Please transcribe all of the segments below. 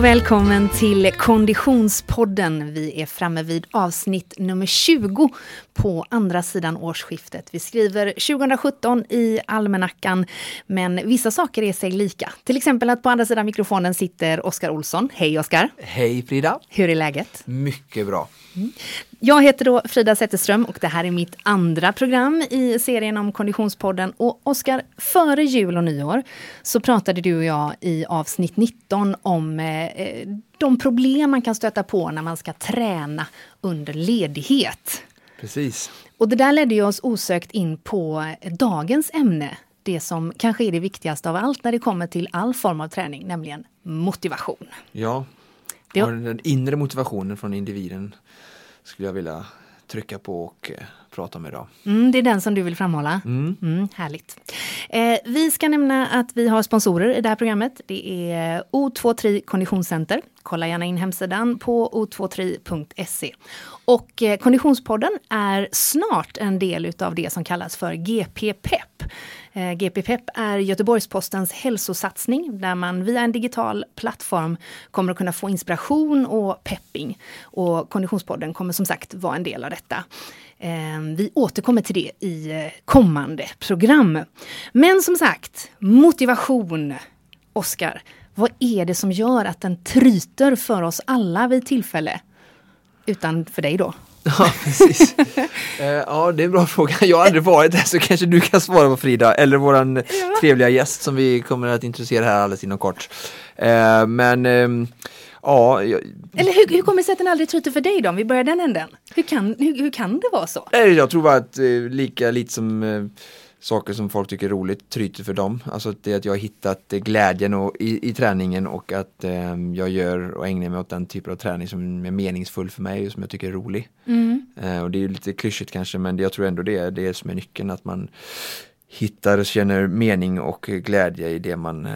och välkommen till Konditionspodden. Vi är framme vid avsnitt nummer 20 på andra sidan årsskiftet. Vi skriver 2017 i almanackan, men vissa saker är sig lika. Till exempel att på andra sidan mikrofonen sitter Oskar Olsson. Hej Oskar! Hej Frida! Hur är läget? Mycket bra. Mm. Jag heter då Frida Zetterström och det här är mitt andra program i serien om Konditionspodden. Och Oskar, före jul och nyår så pratade du och jag i avsnitt 19 om eh, de problem man kan stöta på när man ska träna under ledighet. Precis. Och det där ledde oss osökt in på dagens ämne. Det som kanske är det viktigaste av allt när det kommer till all form av träning, nämligen motivation. Ja, det... den inre motivationen från individen skulle jag vilja trycka på och eh, prata om idag. Mm, det är den som du vill framhålla. Mm. Mm, härligt. Eh, vi ska nämna att vi har sponsorer i det här programmet. Det är O23 Konditionscenter. Kolla gärna in hemsidan på o23.se. Och eh, Konditionspodden är snart en del av det som kallas för GP Pep. Eh, GP Pep är Göteborgs-Postens hälsosatsning där man via en digital plattform kommer att kunna få inspiration och pepping. Och Konditionspodden kommer som sagt vara en del av detta. Ehm, vi återkommer till det i eh, kommande program. Men som sagt, motivation. Oskar, vad är det som gör att den tryter för oss alla vid tillfälle? Utan för dig då? Ja, precis. ja, det är en bra fråga. Jag har aldrig varit där så kanske du kan svara på Frida eller våran ja. trevliga gäst som vi kommer att introducera här alldeles inom kort. Men ehm, Ja, jag... Eller hur, hur kommer det sig att den aldrig tryter för dig då? Om vi börjar den änden. Hur kan, hur, hur kan det vara så? Jag tror bara att eh, lika lite som eh, saker som folk tycker är roligt tryter för dem. Alltså det att jag har hittat glädjen och, i, i träningen och att eh, jag gör och ägnar mig åt den typen av träning som är meningsfull för mig och som jag tycker är rolig. Mm. Eh, och det är lite klyschigt kanske men det, jag tror ändå det är det som är nyckeln att man hittar och känner mening och glädje i det man eh,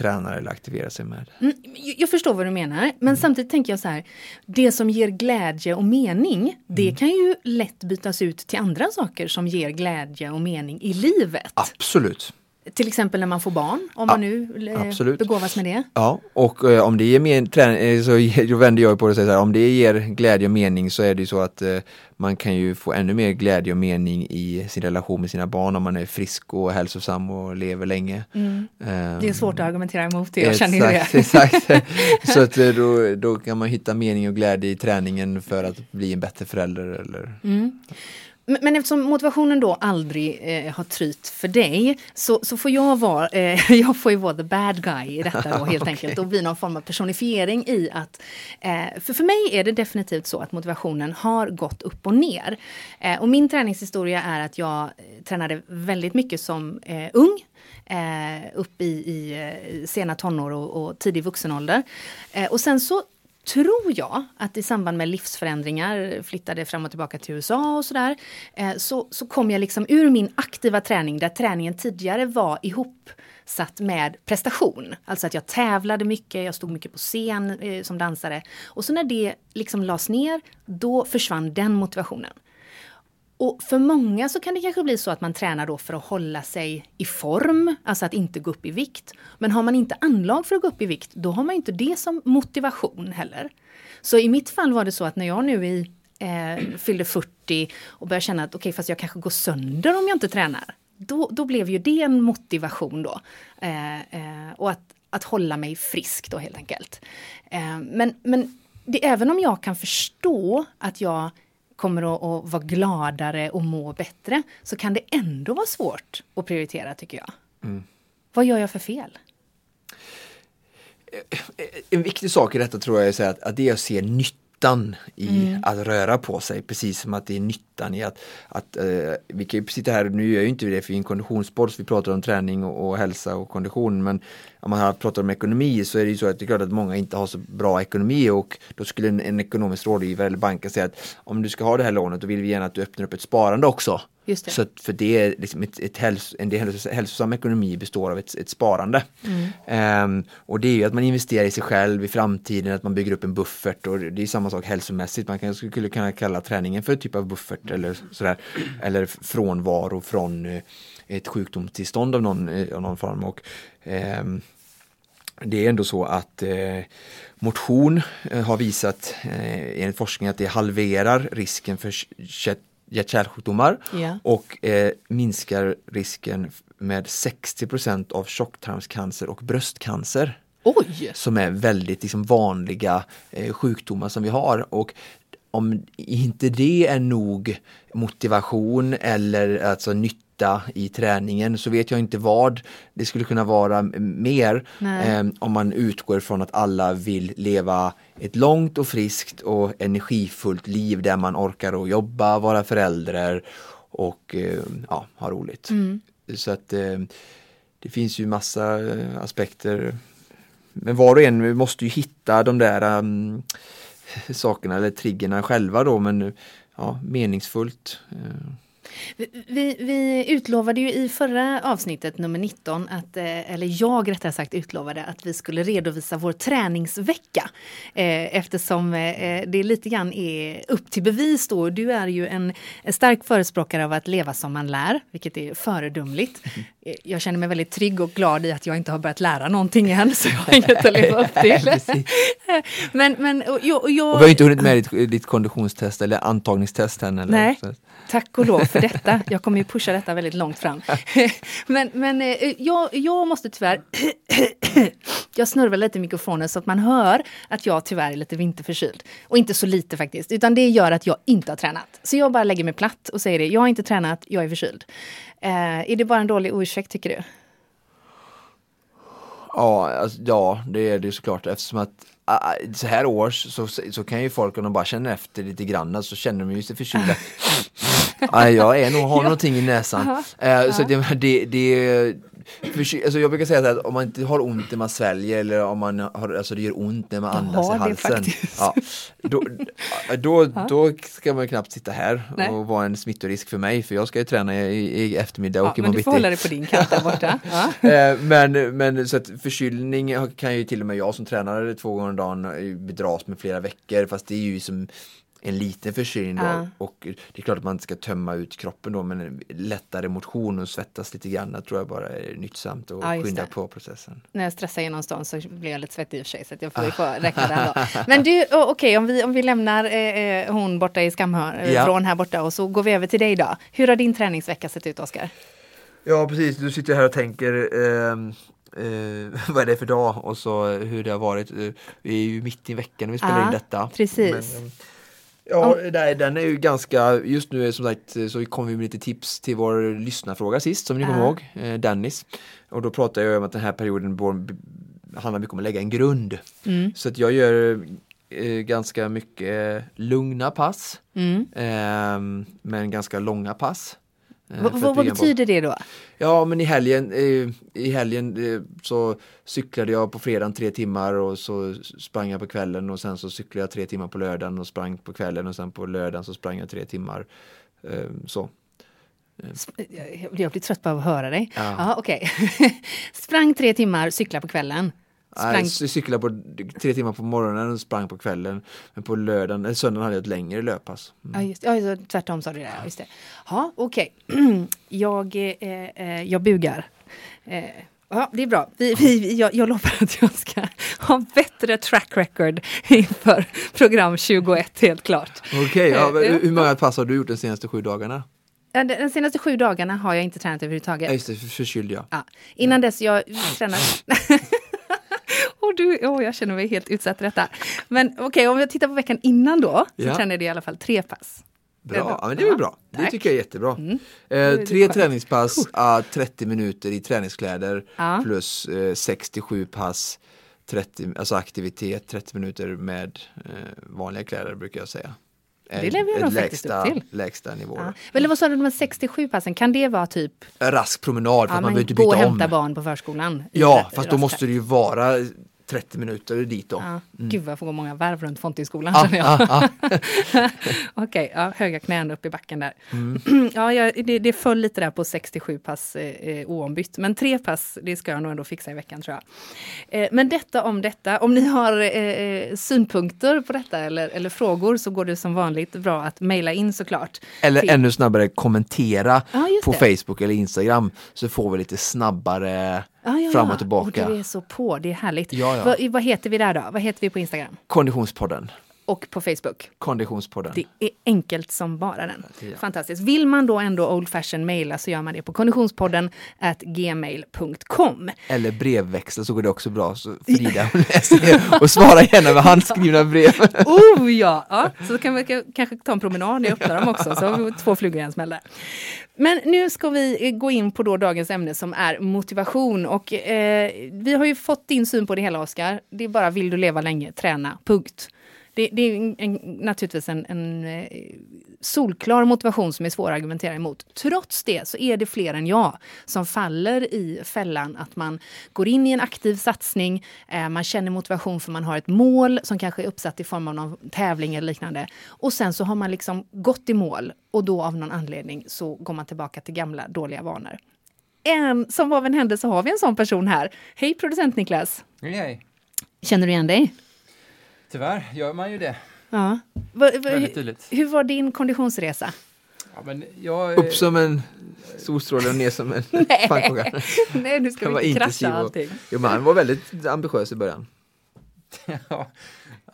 tränar eller aktiverar sig med. Mm, jag förstår vad du menar, men mm. samtidigt tänker jag så här. Det som ger glädje och mening, det mm. kan ju lätt bytas ut till andra saker som ger glädje och mening i livet. Absolut. Till exempel när man får barn, om man nu eh, Absolut. begåvas med det. Ja, och eh, om det ger mer träning, eh, så då vänder jag på det och säger så här, om det ger glädje och mening så är det ju så att eh, man kan ju få ännu mer glädje och mening i sin relation med sina barn om man är frisk och hälsosam och lever länge. Mm. Um, det är svårt att argumentera emot det, jag känner ju det. Exakt, så att eh, då, då kan man hitta mening och glädje i träningen för att bli en bättre förälder. Eller, mm. Men eftersom motivationen då aldrig eh, har trytt för dig så, så får jag vara, eh, jag får ju vara the bad guy i detta då helt okay. enkelt och bli någon form av personifiering i att eh, för, för mig är det definitivt så att motivationen har gått upp och ner. Eh, och min träningshistoria är att jag eh, tränade väldigt mycket som eh, ung upp i, i sena tonår och, och tidig vuxenålder. och sen så tror jag att i samband med livsförändringar, flyttade fram och tillbaka till USA och sådär, eh, så, så kom jag liksom ur min aktiva träning där träningen tidigare var ihopsatt med prestation. Alltså att jag tävlade mycket, jag stod mycket på scen eh, som dansare. Och så när det liksom lades ner, då försvann den motivationen. Och för många så kan det kanske bli så att man tränar då för att hålla sig i form, alltså att inte gå upp i vikt. Men har man inte anlag för att gå upp i vikt, då har man inte det som motivation heller. Så i mitt fall var det så att när jag nu i, eh, fyllde 40 och började känna att okej, okay, fast jag kanske går sönder om jag inte tränar. Då, då blev ju det en motivation då. Eh, eh, och att, att hålla mig frisk då helt enkelt. Eh, men men det, även om jag kan förstå att jag kommer att, att vara gladare och må bättre så kan det ändå vara svårt att prioritera tycker jag. Mm. Vad gör jag för fel? En viktig sak i detta tror jag är att, att det är att se nyttan i mm. att röra på sig, precis som att det är nyttan i att, att uh, vi kan ju sitta här, nu gör ju inte vi det för vi är en konditionspodd, vi pratar om träning och, och, hälsa och kondition, men om man pratar om ekonomi så är det ju så att det är klart att många inte har så bra ekonomi och då skulle en, en ekonomisk rådgivare eller bank säga att om du ska ha det här lånet då vill vi gärna att du öppnar upp ett sparande också. Just det. Så att för det är liksom ett, ett häls, en del hälsosam ekonomi består av ett, ett sparande. Mm. Um, och det är ju att man investerar i sig själv i framtiden, att man bygger upp en buffert och det är samma sak hälsomässigt. Man kan, skulle kunna kalla träningen för ett typ av buffert eller sådär. Eller frånvaro från uh, ett sjukdomstillstånd av någon, av någon form. Och, um, det är ändå så att eh, motion eh, har visat eh, enligt forskning att det halverar risken för hjärt-kärlsjukdomar Ja. och eh, minskar risken med 60% av tjocktarmscancer och bröstcancer Oj! som är väldigt liksom, vanliga eh, sjukdomar som vi har. Och om inte det är nog motivation eller alltså nytta i träningen så vet jag inte vad det skulle kunna vara mer eh, om man utgår från att alla vill leva ett långt och friskt och energifullt liv där man orkar att jobba, vara förälder och eh, ja, ha roligt. Så att eh, det finns ju massa eh, aspekter men var och en måste ju hitta de där um, sakerna eller triggerna själva då men ja, meningsfullt. eh. Vi, vi, utlovade ju i förra avsnittet, nummer 19, att, eh, eller jag rättare sagt utlovade att vi skulle redovisa vår träningsvecka. Eh, eftersom eh, det lite grann är upp till bevis då. Du är ju en, stark förespråkare av att leva som man lär, vilket är föredömligt. Jag känner mig väldigt trygg och glad i att jag inte har börjat lära någonting än, så jag har inget att leva upp till. Men, men, och, jag, och jag, Och vi har inte hunnit med ditt, ditt konditionstest eller antagningstest än. Eller? Nej. Tack och lov för detta. Jag kommer ju pusha detta väldigt långt fram. Men, men eh, eh, jag, jag måste tyvärr... jag snurrar lite i mikrofonen så att man hör att jag tyvärr är lite vinterförkyld. Och inte så lite faktiskt, utan det gör att jag inte har tränat. Så jag bara lägger mig platt och säger det. Jag har inte tränat, jag är förkyld. Eh, är det bara en dålig ursäkt tycker du? ja, alltså, ja, det är det såklart eftersom att Ah, ah, så här års så, så kan ju folk om de bara känner efter lite grann så känner de ju sig förkylda. Nej, jag är nog, har någonting i näsan. Eh, så det, det, det alltså jag brukar säga att om man inte har ont när man sväljer eller om man har, alltså det gör ont när man andas i halsen. Ja, då, då, då ska man knappt sitta här Nej. och vara en smittorisk för mig för jag ska ju träna i, i eftermiddag och Ja, men imorgon du får bitti. hålla dig på din kant där borta. Ja. Eh, men, men så att förkylning kan ju till och med jag som tränare två gånger om dagen eh, bedras med flera veckor fast det är ju som en liten förkylning då. Ja. och det är klart att man inte ska tömma ut kroppen då men en lättare motion och svettas lite grann tror jag bara är nyttsamt och Ja, det. på processen. när jag stressar genom stan så blir jag lite svettig i och för sig så jag får, får räkna det här då. Men du, okej om, vi, om vi lämnar eh, eh, hon borta i Skamhör, eh, Ja. från här borta och så går vi över till dig då. Hur har din träningsvecka sett ut Oskar? Ja precis, du sitter här och tänker ehm, eh, vad är det för dag och så hur det har varit. Eh, Vi är ju mitt i veckan när vi spelar Ja, in detta. precis. Men, ehm, Ja, nej, den är ju ganska, just nu är som sagt så kom vi med lite tips till vår lyssnarfråga sist som ni kommer ihåg, eh, Dennis. Och då pratade jag om att den här perioden handlar mycket om att lägga en grund. Mm. Så att jag gör eh, ganska mycket lugna pass, Mm. eh, men ganska långa pass. Eh, Vad- för att vad, betyder det då? Ja men i helgen, eh, i helgen eh, så cyklade jag på fredagen tre timmar och så sprang jag på kvällen och sen så cyklade jag tre timmar på lördagen och sprang på kvällen och sen på lördagen så sprang jag tre timmar. Eh, så. Jag, blir trött på att höra dig. Ja. Ja, okej. Sprang tre timmar, cykla på kvällen. Sprang... Så cyklade på tre timmar på morgonen och sprang på kvällen. Men på lördagen, eller söndagen hade jag ett längre löppass. Mm. Ja, just, ja, tvärtom sa du det. Just det. Ja, okej. jag, eh, eh, jag bugar. Eh, ja, det är bra. Vi, vi, jag, jag lovar att jag ska ha bättre track record inför program 21, helt klart. Okej, ja, men Ja. hur hur många pass har du gjort de senaste sju dagarna? Ja, De senaste sju dagarna har jag inte tränat Ja, överhuvudtaget. just det, för- förkyld jag. Ja. Innan dess jag tränade... Och du, oh, jag känner mig helt utsatt i detta. Men okej, om jag tittar på veckan innan då, så Ja. tränade jag i alla fall tre pass. Det Bra, bra. ja, men det är väl bra. Det tack. tycker jag är jättebra. Mm. Eh, det tre träningspass, ah, 30 minuter i träningskläder Ja. plus eh, 67 pass, 30, alltså aktivitet, 30 minuter med eh, vanliga kläder brukar jag säga. Det lever jag nog faktiskt upp till. lägsta nivå. Ja. Eller vad sa du, de här 67 passen, kan det vara typ En rask promenad för ja, att man men behöver inte gå och byta hämta om. barn på förskolan? Ja, fast då måste det ju vara 30 minuter dit då. Ja. Gud vad jag får gå många varv runt Fontänskolan Ah, känner jag. ah, ah. Okej, ja, höga knän upp i backen där. Mm. ja, jag, det, det föll lite där på 67 pass eh, eh, oombytt. Men tre pass, det ska jag nog ändå fixa i veckan tror jag. Eh, men detta om detta. Om ni har eh, eh, synpunkter på detta eller, eller frågor så går det som vanligt bra att mejla in såklart. Eller till- ännu snabbare kommentera just på det. Facebook eller Instagram så får vi lite snabbare Ah, ja. fram och tillbaka. Och du är så på, det är härligt. Ja, ja. Vad, vad heter vi där då? Vad heter vi på Instagram? Konditionspodden. Och på Facebook? Konditionspodden. Det är enkelt som bara den. Ja. Fantastiskt. Vill man då ändå old fashion mejla så gör man det på konditionspodden at gmail.com. Eller brevväxel så går det också bra. Så Frida läser det och svarar gärna med handskrivna brev. Oh ja! ja! Så kan vi kanske ta en promenad när jag öppnar dem också, så har vi två flugor i en smäll. Men nu ska vi eh, gå in på då dagens ämne som är motivation. Och, eh, vi har ju fått din syn på det hela, Oskar. Det är bara vill du leva länge, träna, punkt. Det, det är en, naturligtvis en, en eh, solklar motivation som är svår att argumentera emot. Trots det så är det fler än jag som faller i fällan att man går in i en aktiv satsning, eh, man känner motivation för man har ett mål som kanske är uppsatt i form av någon tävling eller liknande. Och sen så har man liksom gått i mål och då av någon anledning så går man tillbaka till gamla dåliga vanor. En, som av en händelse har vi en sån person här. Hej producent Niklas! Hej, hej. Känner du igen dig? Tyvärr gör man ju det. Ja. Va, va, tydligt. hur var din konditionsresa? Ja, men jag, Upp som en solstråle och ner som en pannkaka. Nej, nu ska vi inte krascha och- allting. Jo, men han var väldigt ambitiös i början. ja,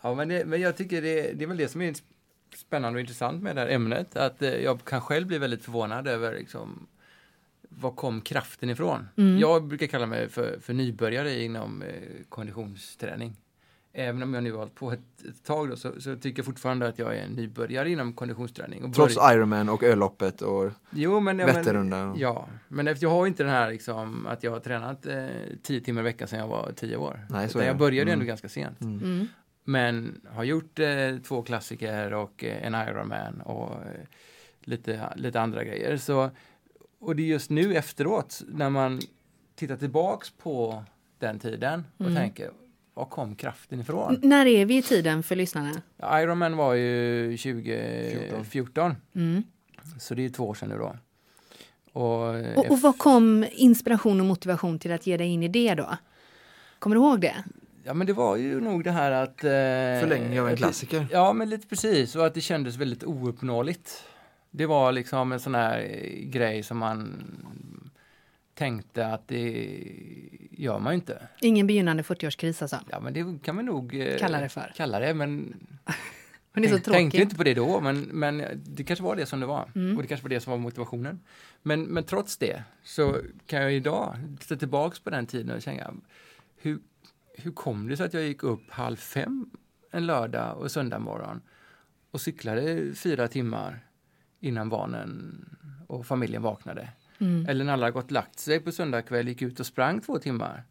ja, men, det, men jag tycker det, det är väl det som är spännande och intressant med det här ämnet. Att eh, jag kan själv bli väldigt förvånad över liksom, var kom kraften ifrån? Mm. Jag brukar kalla mig för, för nybörjare inom eh, konditionsträning. Även om jag nu har hållit på ett, ett tag då, så, så tycker jag fortfarande att jag är en nybörjare inom konditionsträning. Och Trots börj- Ironman och ölloppet och Jo, men, ja, men, Vätternrundan. Ja, men efter, jag har inte den här liksom, att jag har tränat eh, tio timmar i veckan sedan jag var tio år. Nej, så är jag började ändå Mm. ganska sent. Mm. Mm. Men har gjort eh, två klassiker och eh, en Ironman och eh, lite, lite andra grejer. Så, och det är just nu efteråt när man tittar tillbaks på den tiden och Mm. tänker, var kom kraften ifrån? N- När är vi i tiden för lyssnarna? Ironman var ju 2014, Mm. så det är två år sedan nu då. Och, eh, Och, och vad kom inspiration och motivation till att ge dig in i det då? Kommer du ihåg det? Ja men det var ju nog det här att... Eh, Förlängning av en det- klassiker. Ja men lite precis och att det kändes väldigt ouppnåeligt. Det var liksom en sån här eh, grej som man tänkte att det gör man ju inte. Ingen begynnande 40-årskris alltså? Ja men det kan man nog eh, Kalla det för. Kalla det men Men det är så tänk, tänkte tråkigt. inte på det då men, men det kanske var det som det var. Mm. Och det kanske var det som var motivationen. Men, men trots det så kan jag idag titta tillbaks på den tiden och tänka hur, hur kom det sig att jag gick upp halv fem en lördag och söndag morgon och cyklade fyra timmar innan barnen och familjen vaknade. Mm. Eller när alla har gått lagt sig på söndag kväll gick ut och sprang två timmar.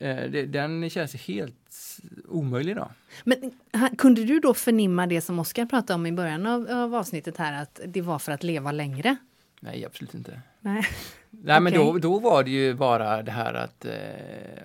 Eh, den känns helt omöjlig då. Men ha- kunde du då förnimma det som Oskar pratade om i början av, av avsnittet här, att det var för att leva längre? Nej, absolut inte. Nej. Nej, men då, Okej. då var det ju bara det här att eh,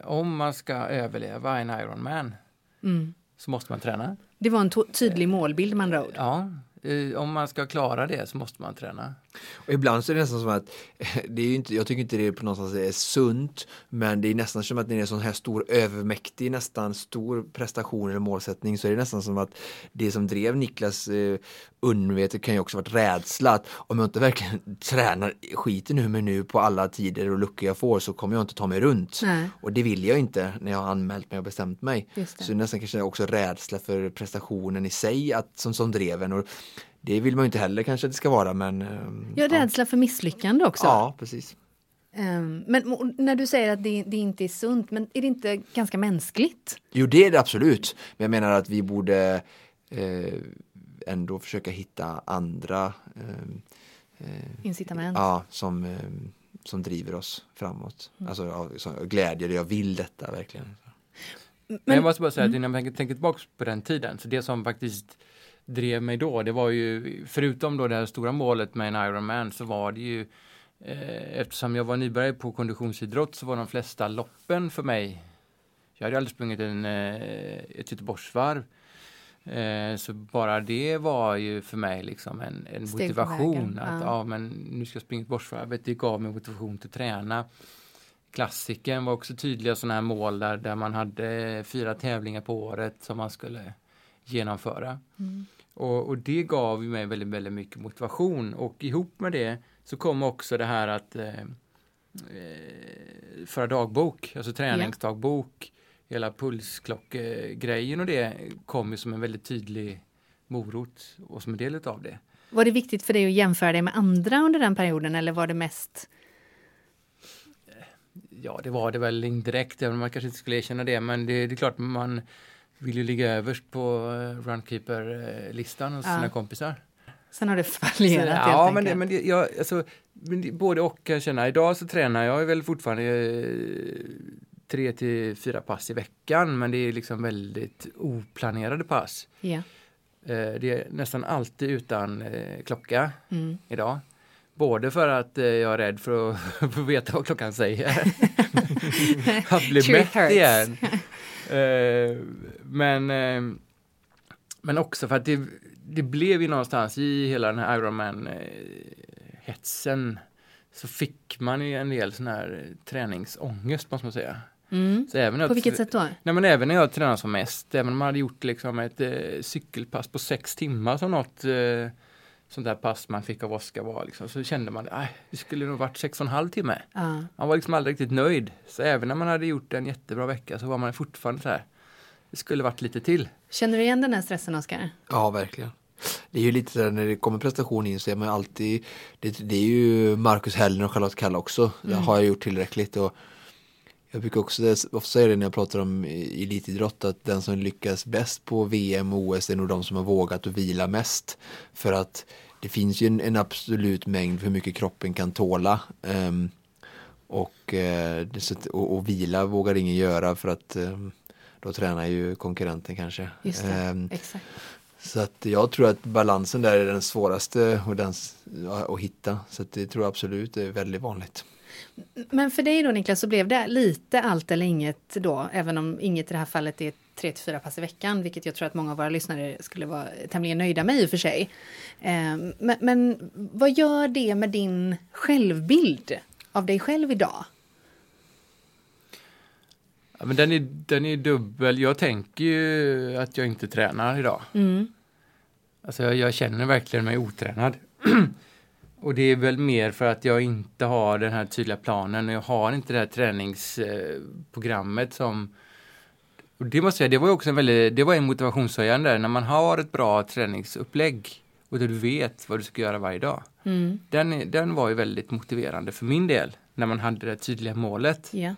om man ska överleva en Ironman Mm. så måste man träna. Det var en tydlig målbild man ord. Ja, eh, om man ska klara det så måste man träna. Och ibland så är det nästan som att, det är inte, jag tycker inte det är på någonstans är sunt, men det är nästan som att när det är en sån här stor övermäktig, nästan stor prestation eller målsättning så är det nästan som att det som drev Niklas eh, undermedvetet kan ju också varit rädsla att om jag inte verkligen tränar skiten nu men nu på alla tider och luckor jag får så kommer jag inte ta mig runt. Nej. Och det vill jag inte när jag har anmält mig och bestämt mig. Det. Så det är nästan kanske också rädsla för prestationen i sig att, som, som drev en. Och det vill man ju inte heller kanske att det ska vara men ehm, Ja, rädsla för misslyckande också. Ja, precis. Ehm, men när du säger att det, det inte är sunt, men är det inte ganska mänskligt? Jo, det är det absolut. Men jag menar att vi borde eh, ändå försöka hitta andra ehm, eh, Incitament? ja, som, ehm, som driver oss framåt. Alltså ja, som, glädje, jag vill detta verkligen. Men, jag måste bara säga att innan jag tänker, tänker tillbaka på den tiden, så det som faktiskt drev mig då, det var ju, förutom då det här stora målet med en Ironman, så var det ju eh, eftersom jag var nybörjare på konditionsidrott så var de flesta loppen för mig, jag hade aldrig sprungit en, eh, ett Göteborgsvarv, eh, så bara det var ju för mig liksom en, en motivation. Att, ja. ja. men nu ska jag springa Göteborgsvarvet, det gav mig motivation till att träna. Klassiken var också tydliga sådana här mål där, där man hade fyra tävlingar på året som man skulle genomföra. Mm. Och, och det gav mig väldigt, väldigt mycket motivation och ihop med det så kom också det här att eh, eh, föra dagbok, alltså träningsdagbok. Hela pulsklockgrejen och det kom ju som en väldigt tydlig morot och som en del av det. Var det viktigt för dig att jämföra dig med andra under den perioden eller var det mest Ja, det var det väl indirekt, även om man kanske inte skulle erkänna det. Men det, det är klart man vill ju ligga överst på eh, Runkeeper-listan hos ja. sina kompisar. Sen har det fallerat helt Ja, enkelt. men, det, men det, jag, alltså, men det, både och kan jag känna. Idag så tränar jag väl fortfarande eh, tre till fyra pass i veckan, men det är liksom väldigt oplanerade pass. Ja. Eh, det är nästan alltid utan klocka mm. idag. Både för att jag är rädd för att få veta vad klockan säger. att bli mätt igen. Men, men också för att det det blev ju någonstans i hela den här Ironman-hetsen så fick man ju en del sån här träningsångest måste man säga. Mm. Så även på vilket sätt då? Nej, men även när jag tränade som mest, även om man hade gjort liksom ett eh, cykelpass på sex timmar som något eh, sånt där pass man fick av Oskar var liksom, så kände man att det skulle nog varit sex och en halv timme. Uh. Man var liksom aldrig riktigt nöjd. Så även när man hade gjort en jättebra vecka så var man fortfarande så här, det skulle varit lite till. Känner du igen den här stressen Oskar? Ja, verkligen. Det är ju lite sådär när det kommer prestation in så är man alltid Det, det är ju Marcus Hellner och Charlotte Kalla också. Mm. Det har jag gjort tillräckligt och jag brukar också ofta säga det när jag pratar om elitidrott att den som lyckas bäst på VM och OS är nog de som har vågat att vila mest. För att det finns ju en, en absolut mängd för hur mycket kroppen kan tåla. Um, och, uh, och, och, vila vågar ingen göra för att um, då tränar ju konkurrenten kanske. Just det, um, exakt. Så att jag tror att balansen där är den svåraste och den, att hitta. Så att det tror jag absolut är väldigt vanligt. Men för dig då Niklas så blev det lite allt eller inget då, även om inget i det här fallet är tre till fyra pass i veckan, vilket jag tror att många av våra lyssnare skulle vara tämligen nöjda med i och för sig. Ehm, men, men vad gör det med din självbild av dig själv idag? Ja, men den är, den är dubbel. Jag tänker ju att jag inte tränar idag. Mm. Alltså jag, jag känner verkligen mig otränad. och det är väl mer för att jag inte har den här tydliga planen och jag har inte det här träningsprogrammet som och det måste jag säga, det var också en väldigt, det var en motivationshöjande när man har ett bra träningsupplägg och du vet vad du ska göra varje dag. Mm. Den, den var ju väldigt motiverande för min del när man hade det tydliga målet. Yeah.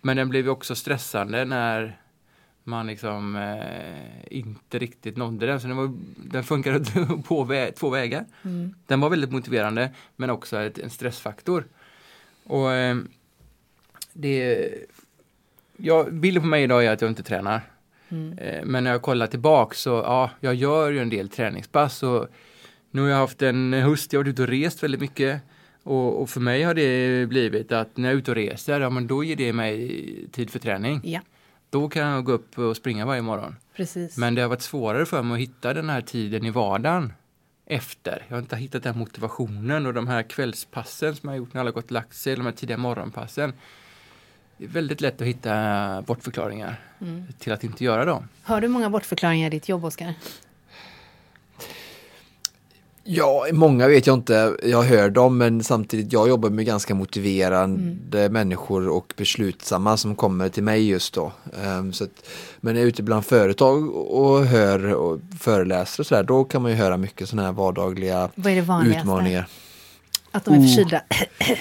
Men den blev också stressande när man liksom eh, inte riktigt nådde den. Så den, var, den funkade på vä två vägar. Mm. Den var väldigt motiverande men också ett, en stressfaktor. Och eh, det ja, Bilden på mig idag är att jag inte tränar. Mm. Eh, men när jag kollar tillbaka så ja, jag gör ju en del träningspass. Och nu har jag haft en höst, jag har varit ute och rest väldigt mycket. Och, och, för mig har det blivit att när jag är ute och reser, ja men då ger det mig tid för träning. Ja. Då kan jag gå upp och springa varje morgon. Precis. Men det har varit svårare för mig att hitta den här tiden i vardagen efter. Jag har inte hittat den motivationen och de här kvällspassen som jag har gjort när alla gått och lagt sig, de här tidiga morgonpassen. Det är väldigt lätt att hitta bortförklaringar mm. till att inte göra dem. Har du många bortförklaringar i ditt jobb, Oskar? Ja, många vet jag inte. Jag hör dem men samtidigt jag jobbar med ganska motiverande mm. människor och beslutsamma som kommer till mig just då. Um, så att, men är jag ute bland företag och hör och föreläser och sådär då kan man ju höra mycket sådana här vardagliga Vad är det utmaningar. Att de är förkylda? Oh.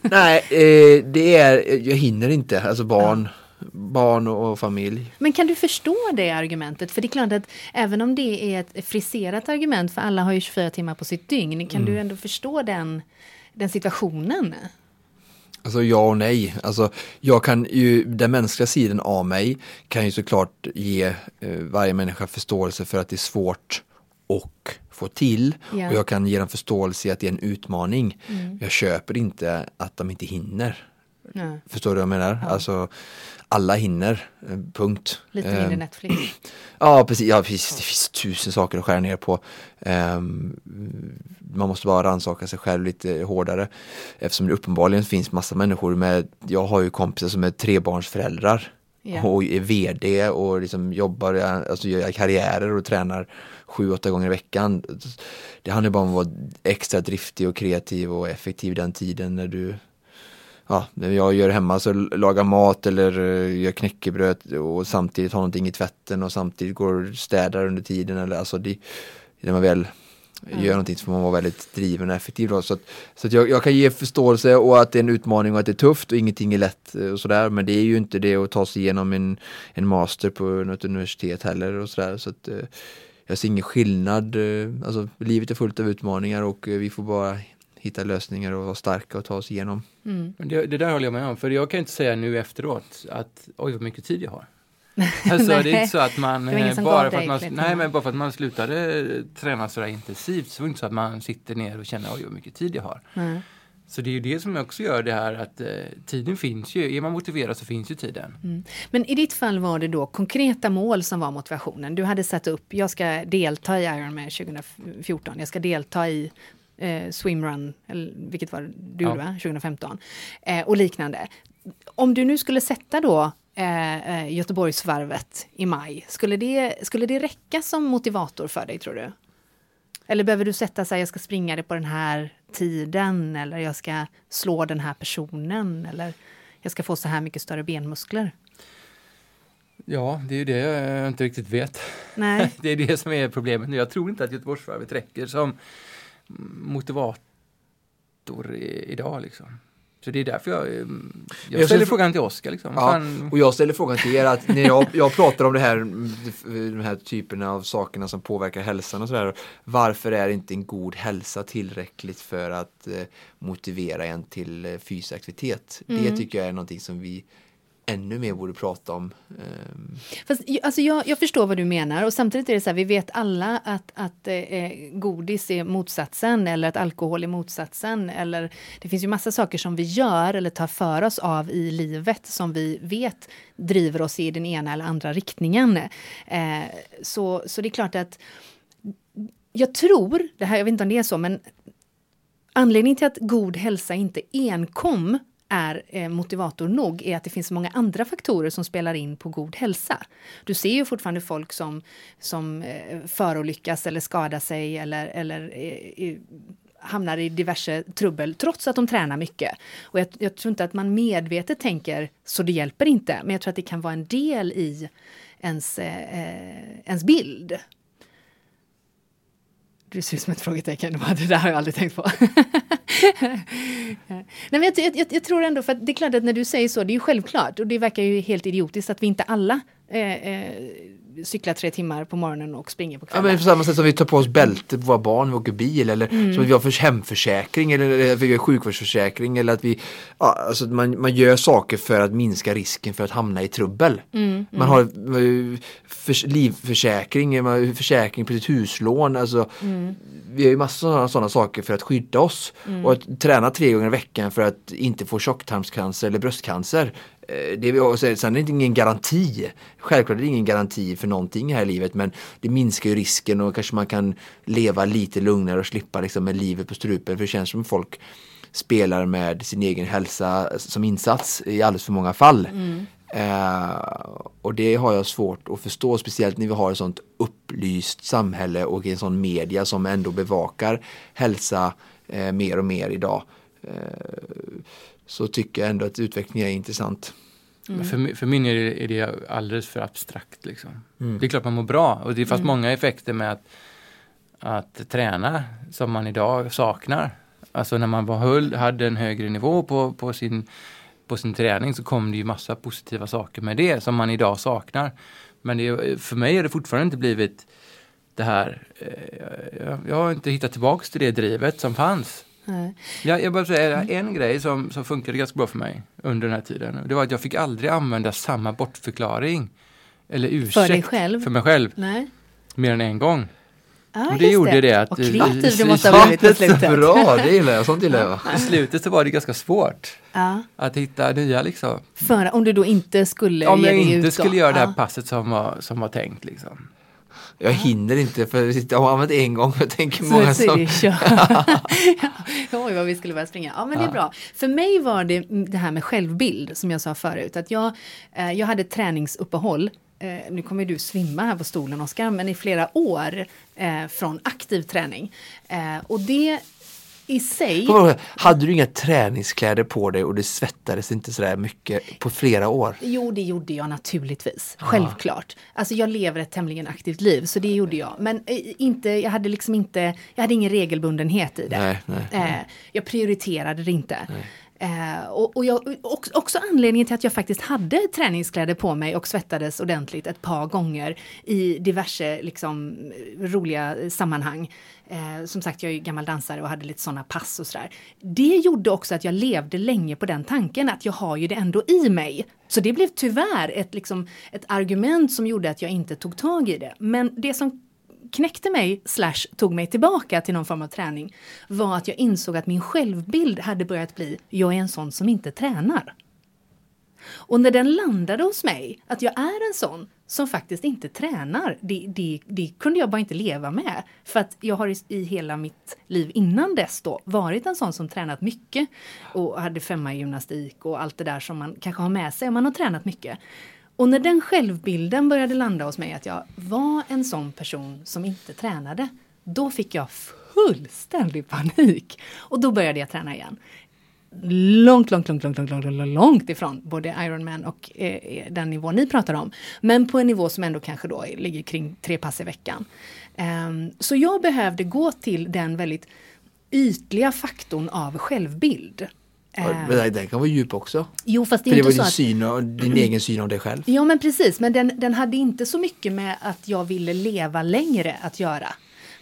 Nej, eh, det är, jag hinner inte, alltså barn. Ja barn och familj. Men kan du förstå det argumentet? För det är klart att även om det är ett friserat argument, för alla har ju 24 timmar på sitt dygn, kan mm. du ändå förstå den, den situationen? Alltså ja och nej. Alltså, jag kan ju, den mänskliga sidan av mig kan ju såklart ge eh, varje människa förståelse för att det är svårt och få till. Ja. Och jag kan ge dem förståelse i att det är en utmaning. Mm. Jag köper inte att de inte hinner. Ja. Förstår du vad jag menar? Ja. Alltså, alla hinner, eh, punkt. Lite mindre um, Netflix. Ja precis, ja, precis, det finns tusen saker att skära ner på. Um, man måste bara rannsaka sig själv lite hårdare. Eftersom det uppenbarligen finns massa människor med, jag har ju kompisar som är trebarnsföräldrar. Yeah. och är VD och liksom jobbar, alltså gör karriärer och tränar sju, åtta gånger i veckan. Det handlar bara om att vara extra driftig och kreativ och effektiv den tiden när du ja, när jag gör hemma så lagar mat eller uh, gör knäckebröd och samtidigt har någonting i tvätten och samtidigt går städar under tiden eller alltså det, när man väl mm. gör någonting så får man vara väldigt driven och effektiv. Då. Så, att, så att jag, jag, kan ge förståelse och att det är en utmaning och att det är tufft och ingenting är lätt och sådär. Men det är ju inte det att ta sig igenom en, en master på något universitet heller och sådär. Så att, uh, jag ser ingen skillnad. Alltså, livet är fullt av utmaningar och vi får bara hitta lösningar och vara starka och ta oss igenom. Mm. Det, det, där håller jag med om, för jag kan inte säga nu efteråt att oj vad mycket tid jag har. Alltså det är inte så att man, eh, bara för att man, nej, men bara för att man slutade träna sådär intensivt så är det inte så att man sitter ner och känner oj vad mycket tid jag har. Mm. Så det är ju det som också gör det här att eh, tiden finns ju, är man motiverad så finns ju tiden. Mm. Men i ditt fall var det då konkreta mål som var motivationen. Du hade satt upp, jag ska delta i Ironman 2014, jag ska delta i eh, swimrun, eller vilket var du ja. va? 2015, eh, och liknande. Om du nu skulle sätta då eh, eh, Göteborgsvarvet i maj, skulle det, skulle det räcka som motivator för dig tror du? Eller behöver du sätta sig, jag ska springa det på den här tiden, eller jag ska slå den här personen, eller jag ska få så här mycket större benmuskler? Ja, det är ju det jag inte riktigt vet. Nej. det är det som är problemet nu. Jag tror inte att Göteborgsvarvet räcker som motivator idag liksom. Så det är därför jag, eh, jag ställer jag frågan till Oskar. Liksom. Ja, och jag ställer frågan till er att när jag, jag pratar om det här, de här typerna av sakerna som påverkar hälsan och sådär. Varför är inte en god hälsa tillräckligt för att eh, motivera en till eh, fysisk aktivitet? Mm. Det tycker jag är någonting som vi ännu mer borde prata om. Ehm, Fast, alltså jag, jag, förstår vad du menar och samtidigt är det så här, vi vet alla att, att eh, godis är motsatsen eller att alkohol är motsatsen. Eller, det finns ju massa saker som vi gör eller tar för oss av i livet som vi vet driver oss i den ena eller andra riktningen. Eh, så, så det är klart att jag tror, det här, jag vet inte om det är så, men anledningen till att god hälsa inte enkom är eh, motivator nog är att det finns många andra faktorer som spelar in på god hälsa. Du ser ju fortfarande folk som, som eh, förolyckas eller skadar sig eller, eller eh, hamnar i diverse trubbel trots att de tränar mycket. Och jag, jag, tror inte att man medvetet tänker så det hjälper inte, men jag tror att det kan vara en del i ens, eh, ens bild. Du ser ut som ett frågetecken. Det där har jag aldrig tänkt på. Nej, men jag, jag, jag, tror ändå, för det är klart att när du säger så, det är ju självklart. Och det verkar ju helt idiotiskt att vi inte alla eh, eh, cyklar tre timmar på morgonen och springer på kvällen. Ja, men på samma sätt som vi tar på oss bälte på våra barn, vi åker bil eller mm. som att vi har för hemförsäkring eller att vi har sjukvårdsförsäkring eller att vi, ja, alltså man, man gör saker för att minska risken för att hamna i trubbel. Mm, mm. Man har för, livförsäkring, man försäkring på sitt huslån, alltså mm. vi har ju massor av sådana saker för att skydda oss mm. och att träna tre gånger i veckan för att inte få tjocktarmscancer eller bröstcancer det vi har, sen är det ingen garanti. Självklart är det ingen garanti för någonting här i livet men det minskar ju risken och kanske man kan leva lite lugnare och slippa liksom med livet på strupen för det känns som folk spelar med sin egen hälsa som insats i alldeles för många fall. Mm. Eh, och det har jag svårt att förstå, speciellt när vi har ett sånt upplyst samhälle och en sån media som ändå bevakar hälsa eh, mer och mer idag. Eh, så tycker jag ändå att utvecklingen är intressant. Mm. För, för min är det, är det alldeles för abstrakt. Liksom. Mm. Det är klart man mår bra och det fanns mm. många effekter med att, att träna som man idag saknar. Alltså när man var höll, hade en högre nivå på, på, sin, på sin träning så kom det ju massa positiva saker med det som man idag saknar. Men det, för mig har det fortfarande inte blivit det här, eh, jag, jag har inte hittat tillbaks till det drivet som fanns. Ja, jag bara säga en grej som, som funkade ganska bra för mig under den här tiden. Det var att jag fick aldrig använda samma bortförklaring eller ursäkt för, dig själv? för mig själv. Nej. Mer än en gång. Ah, och det gjorde det. det att... Och kreativ du måste ha blivit på slutet. Bra, det gillar jag. Sånt gillar jag. I slutet så var det ganska svårt. Ah. Att hitta nya liksom. För om du då inte skulle Om jag inte skulle göra det här passet som var, som var tänkt liksom. Jag hinner inte för jag har använt en gång. Jag tänker så, många så som... Oj vad vi skulle börja springa. Ja men det är bra. För mig var det det här med självbild som jag sa förut. Att jag, eh, jag hade träningsuppehåll Eh, nu kommer du svimma här på stolen Oskar, men i flera år eh, från aktiv träning. Eh, och det i sig. Hade du inga träningskläder på dig och det svettades inte sådär mycket på flera år? Jo, det gjorde jag naturligtvis. Självklart. Alltså jag lever ett tämligen aktivt liv, så det gjorde jag. Men eh, inte, jag hade liksom inte, jag hade ingen regelbundenhet i det. Nej, nej, nej. Eh, jag prioriterade det inte. Eh, och, och jag, också, också anledningen till att jag faktiskt hade träningskläder på mig och svettades ordentligt ett par gånger i diverse liksom, roliga sammanhang. Eh, som sagt, jag är gammal dansare och hade lite sådana pass och sådär. Det gjorde också att jag levde länge på den tanken att jag har ju det ändå i mig. Så det blev tyvärr ett, liksom, ett argument som gjorde att jag inte tog tag i det. Men det som knäckte mig, slash tog mig tillbaka till någon form av träning, var att jag insåg att min självbild hade börjat bli, jag är en sån som inte tränar. Och när den landade hos mig, att jag är en sån som faktiskt inte tränar, det, det, det kunde jag bara inte leva med. För att jag har i, i, hela mitt liv innan dess då varit en sån som tränat mycket och hade femma i gymnastik och allt det där som man kanske har med sig om man har tränat mycket. Och när den självbilden började landa hos mig att jag var en sån person som inte tränade, då fick jag fullständig panik. Och då började jag träna igen. Långt, långt, långt, långt, långt, långt, långt ifrån både Ironman och eh, eh den nivå ni pratar om. Men på en nivå som ändå kanske då ligger kring tre pass i veckan. Um, så jag behövde gå till den väldigt ytliga faktorn av självbild. Men den, kan vara djup också. Jo, fast det, För är det inte var din, att... syn och, din egen syn av dig själv. Ja, men precis. Men den, den hade inte så mycket med att jag ville leva längre att göra.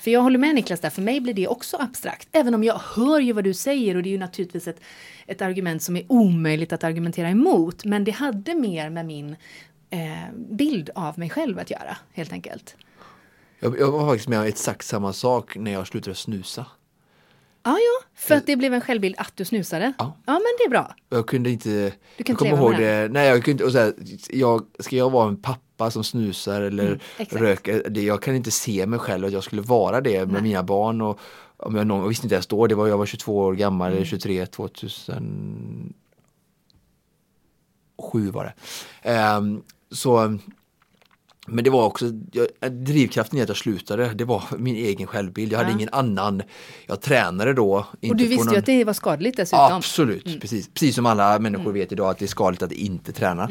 För jag håller med Niklas där, för mig blir det också abstrakt. Även om jag hör ju vad du säger och det är ju naturligtvis ett, ett argument som är omöjligt att argumentera emot. Men det hade mer med min eh, bild av mig själv att göra, helt enkelt. Jag, jag var faktiskt med om exakt samma sak när jag slutade snusa. Ja, ja, för att det blev en självbild att du snusade. Ja. ja men det är bra. Jag kunde inte, Du jag kan kommer inte leva ihåg det, nej jag kunde inte, och så här, jag, ska jag vara en pappa som snusar eller Mm, röker, det, jag kan inte se mig själv att jag skulle vara det med Nej. mina barn och om jag, någon, jag visste inte ens då, det var, jag var 22 år gammal, Mm. eller 23, 2007 var det. Ehm, så men det var också, jag, drivkraften i att jag slutade, det var min egen självbild. Jag hade Ja. ingen annan, jag tränade då. Och du visste någon- ju att det var skadligt dessutom. Absolut, precis. Precis som alla människor vet idag att det är skadligt att inte träna.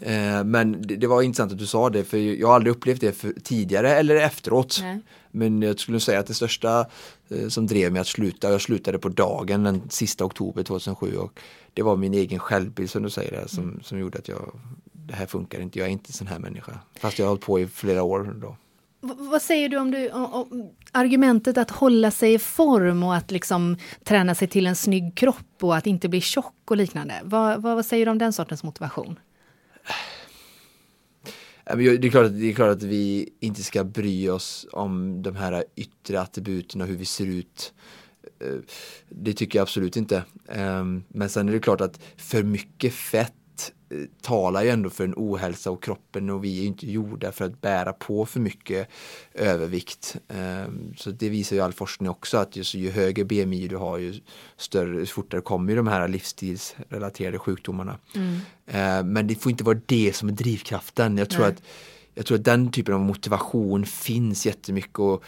Eh, men det, det var intressant att du sa det för jag har aldrig upplevt det för, tidigare eller efteråt. Nej. Men jag skulle säga att det största eh, som drev mig att sluta, jag slutade på dagen den sista oktober 2007 och det var min egen självbild som du säger där, som, som gjorde att jag det här funkar inte, jag är inte en sån här människa. Fast jag har hållit på i flera år då. V- vad säger du om, du om, argumentet att hålla sig i form och att liksom träna sig till en snygg kropp och att inte bli tjock och liknande? Vad, vad, vad säger du om den sortens motivation? Det är, klart att, det är klart att vi inte ska bry oss om de här yttre attributen och hur vi ser ut. Eh, Det tycker jag absolut inte. Ehm, Men sen är det klart att för mycket fett talar ju ändå för en ohälsa och kroppen och vi är inte gjorda för att bära på för mycket övervikt. Ehm, Så det visar ju all forskning också att just, ju högre BMI du har ju större, ju fortare kommer ju de här livsstilsrelaterade sjukdomarna. Eh, Men det får inte vara det som är drivkraften. Jag tror, Nej. att, jag tror att den typen av motivation finns jättemycket. Och, ehm,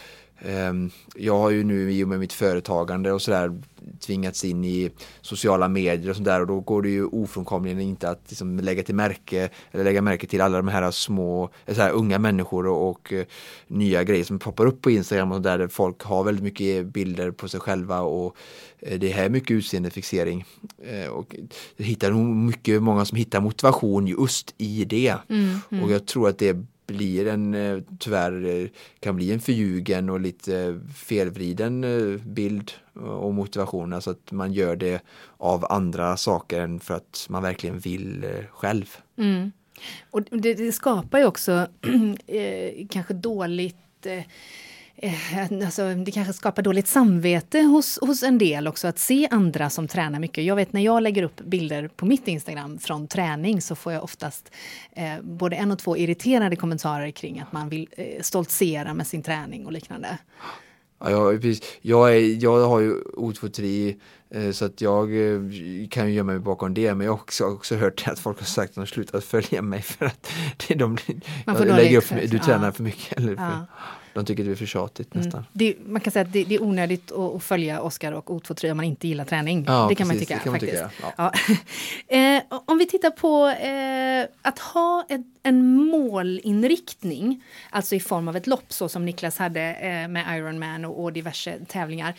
jag har ju nu i och med mitt företagande och sådär tvingats in i sociala medier och sådär och då går det ju ofrånkomligen inte att liksom lägga till märke eller lägga märke till alla de här små, eh, så här, unga människor och, och eh, nya grejer som poppar upp på Instagram och där folk har väldigt mycket bilder på sig själva och eh, det här är mycket utseendefixering. Och det hittar nog mycket, många som hittar motivation just i det. Och jag tror att det blir en, eh, tyvärr eh, kan bli en förljugen och lite eh, felvriden bild och motivation. Alltså att man gör det av andra saker än för att man verkligen vill själv. Mm. Och det, det skapar ju också kanske dåligt eh, Alltså, det kanske skapar dåligt samvete hos, hos en del också att se andra som tränar mycket. Jag vet när jag lägger upp bilder på mitt Instagram från träning så får jag oftast eh, både en och två irriterade kommentarer kring att man vill eh, stoltsera med sin träning och liknande. Ja, jag, precis. jag, är, jag har ju otfotri eh, så att jag eh, kan ju gömma mig bakom det men jag har också, också hört att folk har sagt att de slutat följa mig för att det är de, Man får jag dålig lägger upp, för, du tränar Ja. för mycket. Eller för, Ja. De tycker det är för tjatigt mm. nästan. Det, man kan säga att det, det är onödigt att, följa Oskar och O23 om man inte gillar träning. Ja, det kan precis, man tycka. Kan man tycka ja. eh, om vi tittar på eh, att ha ett, en målinriktning, alltså i form av ett lopp så som Niklas hade eh, med Ironman och, och diverse tävlingar.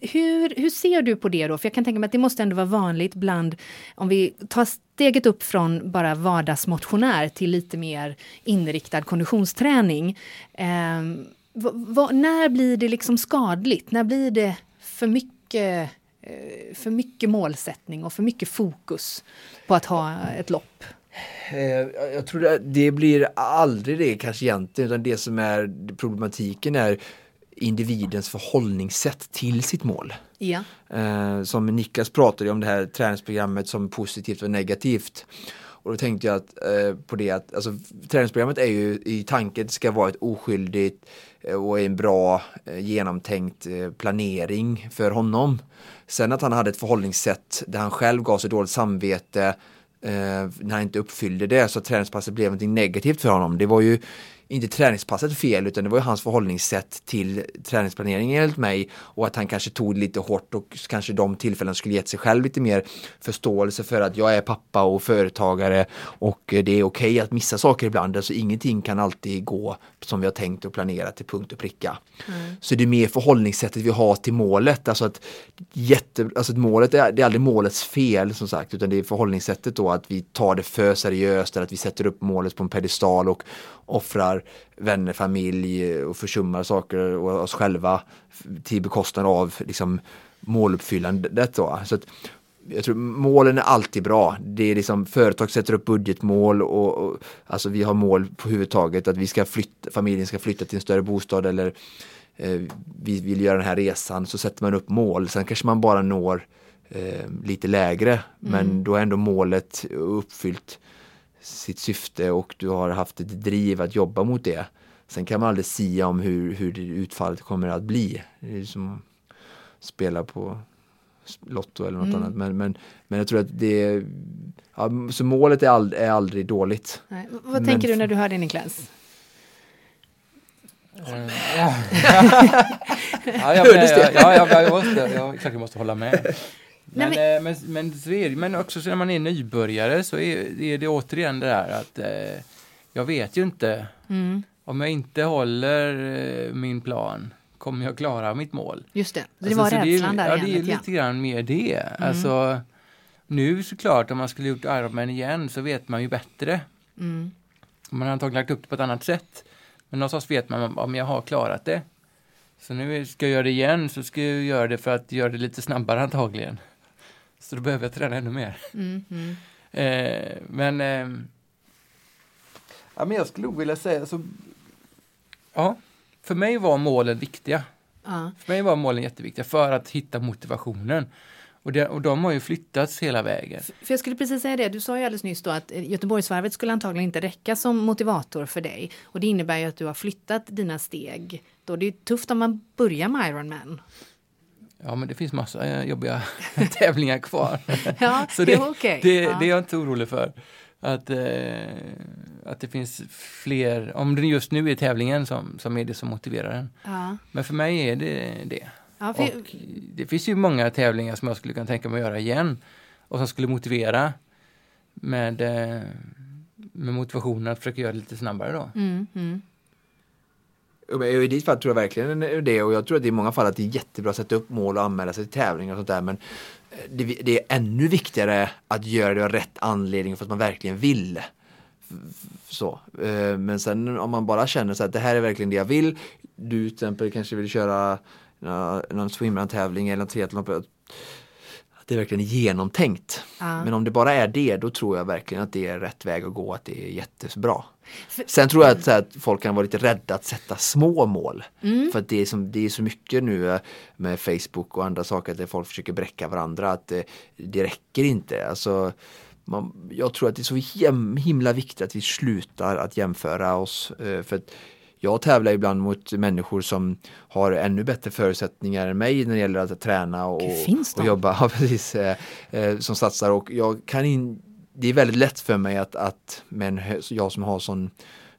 Hur, hur ser du på det då? För jag kan tänka mig att det måste ändå vara vanligt bland, om vi tar steget upp från bara vardagsmotionär till lite mer inriktad konditionsträning. Eh, när blir det liksom skadligt? När blir det för mycket, eh, för mycket målsättning och för mycket fokus på att ha ett lopp? Eh, jag tror det blir aldrig det kanske egentligen, utan det som är problematiken är individens förhållningssätt till sitt mål. Ja. Eh, som Niklas pratade om det här träningsprogrammet som positivt och negativt. Och då tänkte jag att, eh, på det att alltså, träningsprogrammet är ju i tanken ska vara ett oskyldigt eh, och en bra eh, genomtänkt eh, planering för honom. Sen att han hade ett förhållningssätt där han själv gav sig dåligt samvete eh, när han inte uppfyllde det så att träningspasset blev något negativt för honom. Det var ju inte träningspasset fel utan det var ju hans förhållningssätt till träningsplanering enligt mig och att han kanske tog det lite hårt och kanske de tillfällen skulle gett sig själv lite mer förståelse för att jag är pappa och företagare och det är okej okay att missa saker ibland. Alltså ingenting kan alltid gå som vi har tänkt och planerat till punkt och pricka. Mm. Så det är mer förhållningssättet vi har till målet. Alltså att, jätte, alltså att målet är, det är aldrig målets fel som sagt utan det är förhållningssättet då att vi tar det för seriöst eller att vi sätter upp målet på en pedestal och offrar vänner, familj och försummar saker och oss själva till bekostnad av liksom, måluppfyllandet. Då. Så att, jag tror målen är alltid bra. Det är liksom företag sätter upp budgetmål och, och alltså vi har mål på huvudtaget att vi ska flytta, familjen ska flytta till en större bostad eller eh, vi vill göra den här resan så sätter man upp mål. Sen kanske man bara når eh, lite lägre mm. men då är ändå målet uppfyllt sitt syfte och du har haft ett driv att jobba mot det. Sen kan man aldrig sia om hur, hur utfallet kommer att bli. Det är som att spela på Lotto eller något mm. annat. Men, men, men jag tror att det ja, så målet är, ald är aldrig dåligt. Nej. Vad men, tänker du när du hör det Niklas? Ja. ja, jag, jag, ja, jag, jag, måste, jag, jag måste hålla med. Men, Nej, men, men, men, så är det, men också så när man är nybörjare så är, är det återigen det där att eh, jag vet ju inte mm. om jag inte håller eh, min plan kommer jag klara mitt mål? Just det, det alltså, var rädslan det, där Ja, det är lite grann mer det. Mm. Alltså, nu såklart, om man skulle gjort Ironman igen så vet man ju bättre. Mm. Man har antagligen lagt upp det på ett annat sätt. Men någonstans vet man om jag har klarat det. Så nu ska jag göra det igen så ska jag göra det för att göra det lite snabbare antagligen. Så då behöver jag träna ännu mer. Mm, mm. Eh, men, eh, ja, men jag skulle nog vilja säga så, ja, för mig var målen viktiga. Uh. För mig var målen jätteviktiga för att hitta motivationen. Och, det, och de har ju flyttats hela vägen. För jag skulle precis säga det, du sa ju alldeles nyss då att Göteborgsvarvet skulle antagligen inte räcka som motivator för dig. Och det innebär ju att du har flyttat dina steg. Då det är tufft om man börjar med Ironman. Ja, men det finns massa eh, jobbiga tävlingar kvar. ja, så det, okay. det, ja. det, är jag inte orolig för. Att, eh, att det finns fler, om det just nu är tävlingen som, som är det som motiverar en. Ja. Men för mig är det det. Ja, för... Och det finns ju många tävlingar som jag skulle kunna tänka mig att göra igen och som skulle motivera med, eh, med motivationen att försöka göra det lite snabbare då. Mm, mm. I ditt fall tror jag verkligen det och jag tror att det i många fall att det är jättebra att sätta upp mål och anmäla sig till tävlingar och sånt där men eh, det, det är ännu viktigare att göra det av rätt anledning för att man verkligen vill. Så. Eh, men sen om man bara känner så att det här är verkligen det jag vill. Du till exempel kanske vill köra någon swimrun-tävling eller triathlon det är verkligen genomtänkt. Ja. Men om det bara är det, då tror jag verkligen att det är rätt väg att gå, att det är jättebra. Sen tror jag att, här, att, folk kan vara lite rädda att sätta små mål. Mm. För att det är, som, det är så mycket nu eh, med Facebook och andra saker där folk försöker bräcka varandra att det, det räcker inte. Alltså, man, jag tror att det är så himla viktigt att vi slutar att jämföra oss. Eh, för att jag tävlar ibland mot människor som har ännu bättre förutsättningar än mig när det gäller att träna och, och jobba. Ja, precis, eh, eh, som satsar och jag kan in, det är väldigt lätt för mig att, att men jag som har sån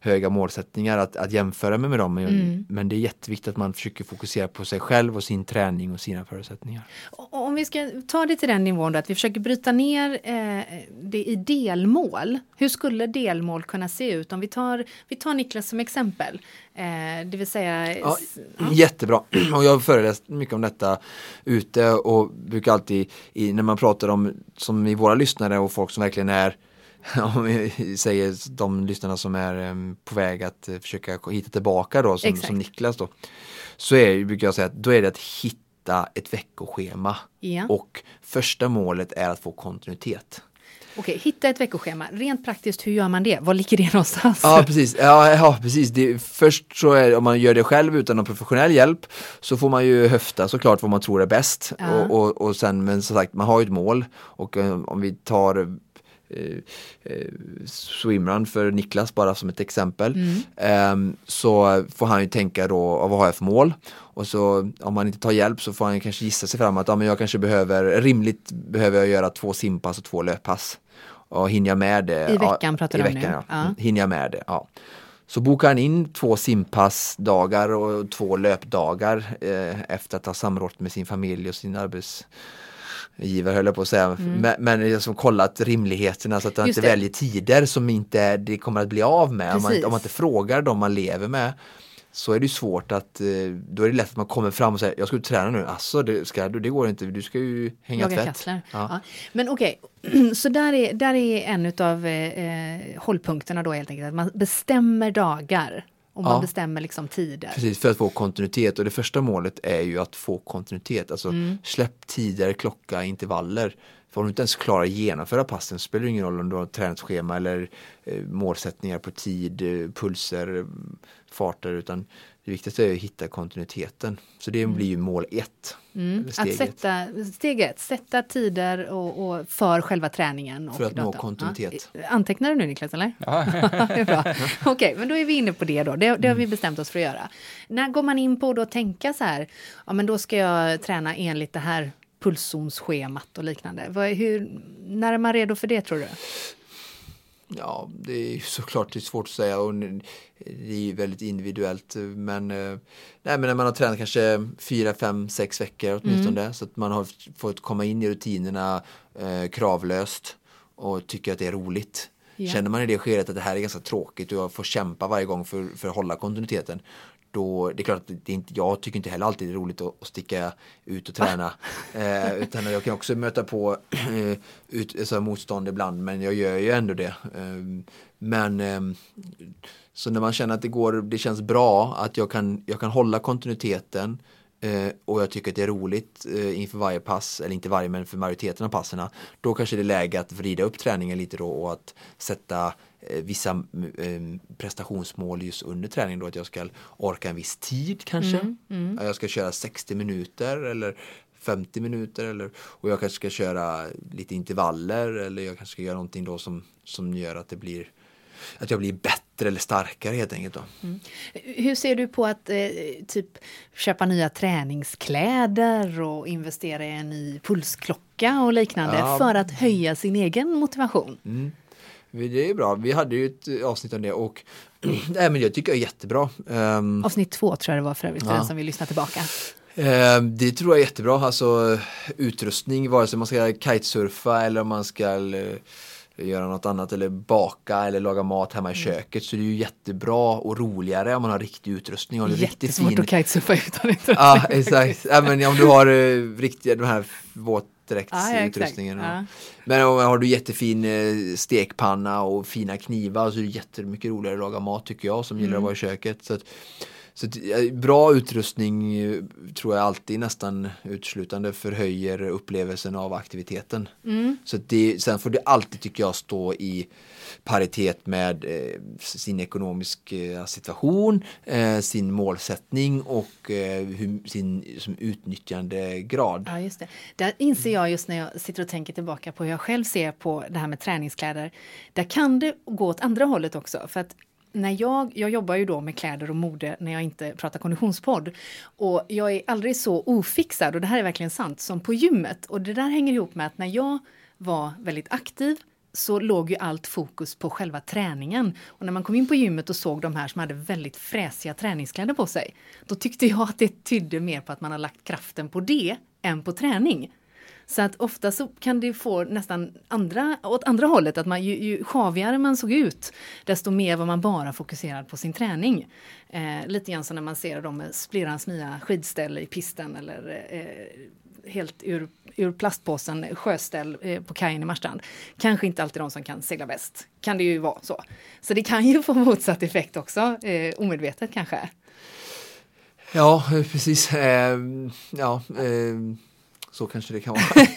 höga målsättningar att, att jämföra mig med dem. Mm. Men det är jätteviktigt att man försöker fokusera på sig själv och sin träning och sina förutsättningar. Och Om vi ska ta det till den nivån då, att vi försöker bryta ner eh, det i delmål. Hur skulle delmål kunna se ut? Om vi tar, vi tar Niklas som exempel. Eh, det vill säga... Ja, s- Jättebra. Och jag har föreläst mycket om detta ute och brukar alltid i, när man pratar om, som i våra lyssnare och folk som verkligen är om vi säger de lyssnarna som är em, på väg att eh, försöka hitta tillbaka då som, som Niklas då. Så är, brukar jag säga att då är det att hitta ett veckoschema Ja. och första målet är att få kontinuitet. Okej, hitta ett veckoschema. Rent praktiskt, hur gör man det? Var ligger det någonstans? Ja precis, ja, ja, precis. Det, först så är om man gör det själv utan någon professionell hjälp så får man ju höfta såklart vad man tror är bäst. Ja. Och, och, och sen men som sagt man har ju ett mål och eh, om vi tar eh, eh, swimrun för Niklas bara som ett exempel. ehm, så får han ju tänka då, "Ja, vad har jag för mål? Och så om man inte tar hjälp så får han kanske gissa sig fram att ja, men jag kanske behöver, rimligt behöver jag göra två simpass och två löppass. Och hinner jag med det? I veckan pratar du om nu. veckan, ja. Ja. Hinner jag med det? Ja. Så bokar han in två simpassdagar och två löpdagar eh, efter att ha samrått med sin familj och sin arbetsgivare höll jag på att säga. Men, men liksom kollat rimligheterna så att Mm. Just inte det. väljer tider som inte det kommer att bli av med. Om man, om man inte frågar dem man lever med så är det ju svårt att, eh, då är det lätt att man kommer fram och säger jag ska ut träna nu, alltså det, ska det går inte, du ska ju hänga Jaga tvätt. Ja. Ja. Men okej, så där är, där är en av eh, eh, hållpunkterna då helt enkelt, att man bestämmer dagar och man Ja. bestämmer liksom tider. Precis, för att få kontinuitet och det första målet är ju att få kontinuitet. Alltså Mm. släpp tider, klocka, intervaller. För om du inte ens klarar att genomföra passen så spelar det ingen roll om du har träningsschema eller eh, målsättningar på tid, eh, pulser, farter utan det viktigaste är att hitta kontinuiteten. Så det blir ju mål ett. Mm. Att sätta, steg ett, sätta tider och, och för själva träningen. Och För att nå datum. kontinuitet. Ja. Antecknar du nu Niklas eller? Ja. Okej, men då är vi inne på det då. Det, det har vi bestämt oss för att göra. När går man in på då att tänka så här, ja men då ska jag träna enligt det här pulszonsschemat och liknande. Vad, hur, när är man redo för det tror du? Ja, det är såklart det är svårt att säga och det är ju väldigt individuellt. Men, eh, nej, men när man har tränat kanske fyra, fem, sex veckor åtminstone Mm. så att man har fått komma in i rutinerna eh, kravlöst och tycker att det är roligt. Ja. Känner man i det skedet att det här är ganska tråkigt och jag får kämpa varje gång för, för att hålla kontinuiteten då, det är klart att det är inte, jag tycker inte heller alltid det är roligt att, att sticka ut och träna. Eh, utan jag kan också möta på eh, ut, alltså motstånd ibland men jag gör ju ändå det. Eh, men eh, så när man känner att det går, det känns bra att jag kan, jag kan hålla kontinuiteten eh, och jag tycker att det är roligt eh, inför varje pass, eller inte varje men för majoriteten av passerna. Då kanske det är läge att vrida upp träningen lite då och att sätta vissa eh, prestationsmål just under träningen då att jag ska orka en viss tid kanske. Ja, Jag ska köra 60 minuter eller 50 minuter eller, och jag kanske ska köra lite intervaller eller jag kanske ska göra någonting då som, som gör att det blir att jag blir bättre eller starkare helt enkelt. Då. Hur ser du på att eh, typ köpa nya träningskläder och investera i en ny pulsklocka och liknande Ja. för att höja sin egen motivation? Mm. Det är bra, vi hade ju ett eh, avsnitt om det och nej, men jag tycker det är jättebra. Ehm, Avsnitt två tror jag det var för övrigt, för Ja. den som vill lyssna tillbaka. Eh, det tror jag är jättebra, alltså utrustning, vare sig man ska kitesurfa eller om man ska eh, göra något annat eller baka eller laga mat hemma i Mm. köket så det är ju jättebra och roligare om man har riktig utrustning en riktigt Jättesvårt fin att kitesurfa utan utrustning. Ja exakt, ja, men om du har uh, riktiga, de här våtdräktsutrustningen. Ja, ja, exakt. Ja. Men om har du jättefin eh, stekpanna och fina knivar så är det jättemycket roligare att laga mat tycker jag som Mm. gillar att vara i köket. Så att, så att, eh, bra utrustning eh, tror jag alltid nästan uteslutande förhöjer upplevelsen av aktiviteten. Mm. Så det, sen får det alltid tycker jag stå i paritet med eh, sin ekonomiska situation, eh, sin målsättning och eh, sin som utnyttjandegrad. Ja, just det. Där inser jag just när jag sitter och tänker tillbaka på hur jag själv ser på det här med träningskläder. Där kan det gå åt andra hållet också. För att när jag, jag jobbar ju då med kläder och mode när jag inte pratar konditionspodd. Och jag är aldrig så ofixad, och det här är verkligen sant, som på gymmet. Och det där hänger ihop med att när jag var väldigt aktiv så låg ju allt fokus på själva träningen. Och när man kom in på gymmet och såg de här som hade väldigt fräsiga träningskläder på sig, då tyckte jag att det tydde mer på att man har lagt kraften på det än på träning. Så att ofta så kan det få nästan andra, åt andra hållet, att man, ju, ju sjavigare man såg ut, desto mer var man bara fokuserad på sin träning. Eh, lite grann som när man ser dem med Splirrans nya skidställ i pisten eller eh, helt ur, ur plastpåsen sjöställ eh, på kajen i Marstrand. Kanske inte alltid de som kan segla bäst, kan det ju vara så. Så det kan ju få motsatt effekt också, eh, omedvetet kanske. Ja, eh, precis. Eh, ja, eh så kanske det kan vara.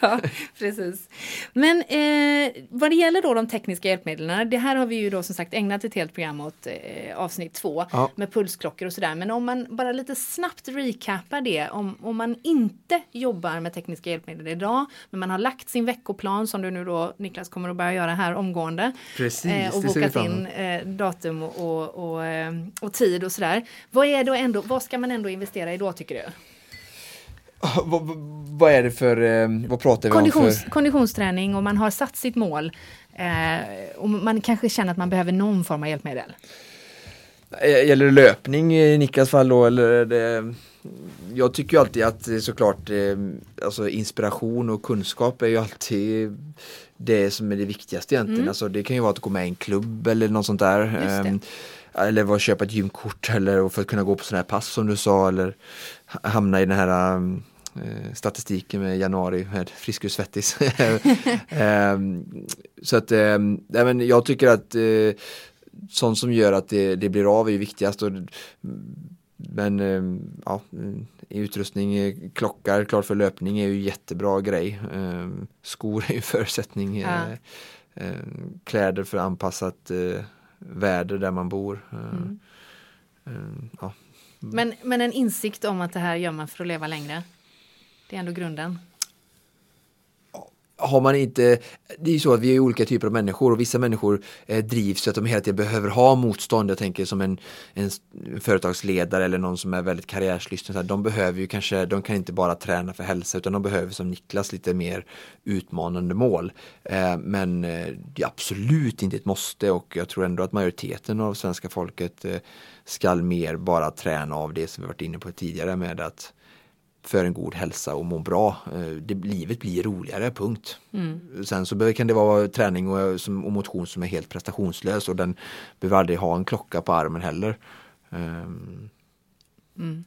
ja, precis. Men eh, vad det gäller då de tekniska hjälpmedlen, det här har vi ju då som sagt ägnat ett helt program åt eh, avsnitt två ja. med pulsklockor och sådär. Men om man bara lite snabbt recapar det, om, om man inte jobbar med tekniska hjälpmedel idag, men man har lagt sin veckoplan som du nu då Niklas kommer att börja göra här omgående. Precis, eh, och bokat in eh, datum och, och, och, eh, och, tid och sådär. Vad är då ändå, vad ska man ändå investera i då tycker du? vad, vad, är det för, eh, vad pratar vi Konditions, om? För? Konditionsträning och man har satt sitt mål. Eh, och man kanske känner att man behöver någon form av hjälpmedel. Eh, gäller det löpning i Niklas fall då eller det, Jag tycker ju alltid att såklart alltså inspiration och kunskap är ju alltid det som är det viktigaste egentligen. Mm. Alltså det kan ju vara att gå med i en klubb eller något sånt där. Ehm, eller vara köpa ett gymkort eller för att kunna gå på sådana här pass som du sa eller hamna i den här um, Eh, statistiken med januari med Frisk och Svettis. Ehm, så att äh, jag tycker att äh, sånt som gör att det, det blir av är viktigast. Och, men äh, ja, utrustning, klockar, klart för löpning är ju jättebra grej. Ehm, skor är ju förutsättning. Ja. kläder för anpassat väder där man bor. Mm. Ja. Men, men en insikt om att det här gör man för att leva längre? Det är ändå grunden. Har man inte, det är ju så att vi är olika typer av människor och vissa människor eh, drivs så att de hela tiden behöver ha motstånd. Jag tänker som en, en företagsledare eller någon som är väldigt karriärslysten. De behöver ju kanske, de kan inte bara träna för hälsa utan de behöver som Niklas lite mer utmanande mål. Eh, men eh, det är absolut inte ett måste och jag tror ändå att majoriteten av svenska folket eh, skall mer bara träna av det som vi varit inne på tidigare med att för en god hälsa och må bra. Eh, det, livet blir roligare, punkt. Mm. Sen så kan det vara träning och, och motion som är helt prestationslös och den behöver aldrig ha en klocka på armen heller. Um. Mm.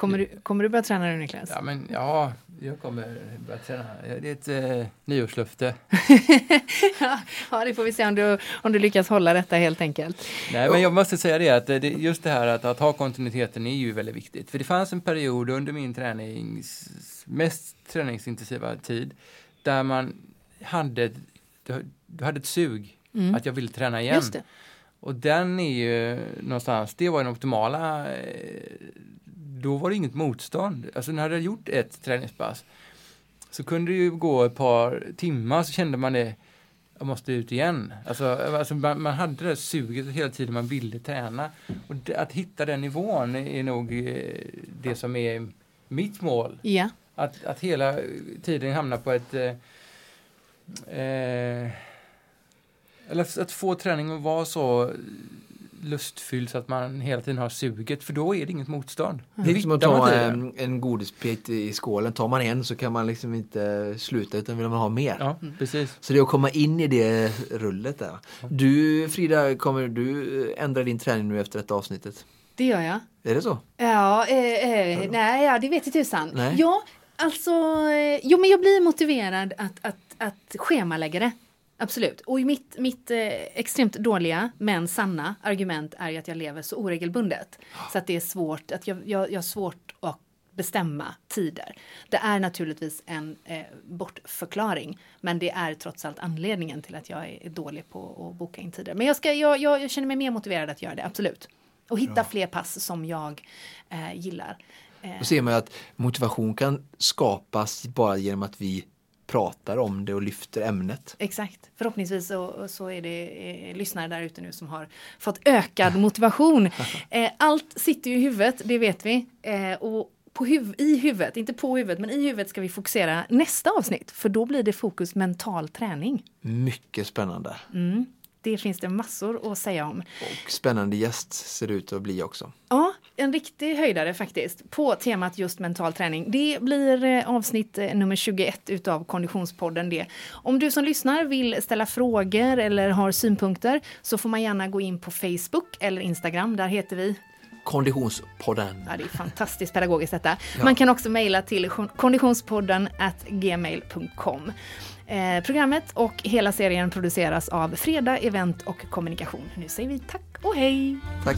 Kommer du, kommer du börja träna nu Niklas? Ja, men, ja jag kommer börja träna. Det är ett eh, nyårslöfte. ja, det får vi se om du, om du lyckas hålla detta helt enkelt. Nej, men jag måste säga det att det, just det här att, att ha kontinuiteten är ju väldigt viktigt. För det fanns en period under min tränings, mest träningsintensiva tid där man hade, du hade ett sug mm. att jag ville träna igen. Och den är ju någonstans, det var den optimala eh, då var det inget motstånd. Alltså när jag hade gjort ett träningspass så kunde det ju gå ett par timmar så kände man det, jag måste ut igen. Alltså, alltså man, man, hade det där suget hela tiden man ville träna. Och det, att hitta den nivån är nog eh, det som är mitt mål. Ja. Att, att hela tiden hamna på ett eh, eh, eller att få träning att vara så lustfylld så att man hela tiden har suget för då är det inget motstånd. Det är som att ta en, en godisbit i skålen. Tar man en så kan man liksom inte sluta utan vill man ha mer. Ja, mm. precis. Så det är att komma in i det rullet där. Du Frida, kommer du ändra din träning nu efter detta avsnittet? Det gör jag. Är det så? Ja, eh, eh, nej, ja, det vet jag tusan. Nej. Ja, alltså, eh, jo men jag blir motiverad att, att, att schemalägga det. Absolut. Och mitt, mitt eh, extremt dåliga men sanna argument är ju att jag lever så oregelbundet. Så att det är svårt, att jag, jag, jag har svårt att bestämma tider. Det är naturligtvis en eh, bortförklaring men det är trots allt anledningen till att jag är dålig på att boka in tider. Men jag, ska, jag, jag, jag känner mig mer motiverad att göra det, absolut. Och hitta ja. fler pass som jag eh, gillar. Då ser man att motivation kan skapas bara genom att vi pratar om det och lyfter ämnet. Exakt. Förhoppningsvis så, så är det eh, lyssnare där ute nu som har fått ökad motivation. Eh, allt sitter ju i huvudet, det vet vi. Eh, och på huv i huvudet, inte på huvudet, men i huvudet ska vi fokusera nästa avsnitt. För då blir det fokus mental träning. Mycket spännande. Mm. Det finns det massor att säga om. Och spännande gäst ser det ut att bli också. Ja, en riktig höjdare faktiskt på temat just mental träning. Det blir eh, avsnitt eh, nummer 21 utav Konditionspodden det. Om du som lyssnar vill ställa frågor eller har synpunkter så får man gärna gå in på Facebook eller Instagram. Där heter vi Konditionspodden. Ja, det är fantastiskt pedagogiskt detta. Ja. Man kan också mejla till konditionspodden gmail.com. Eh, programmet och hela serien produceras av Freda Event och Kommunikation. Nu säger vi tack och hej! Tack!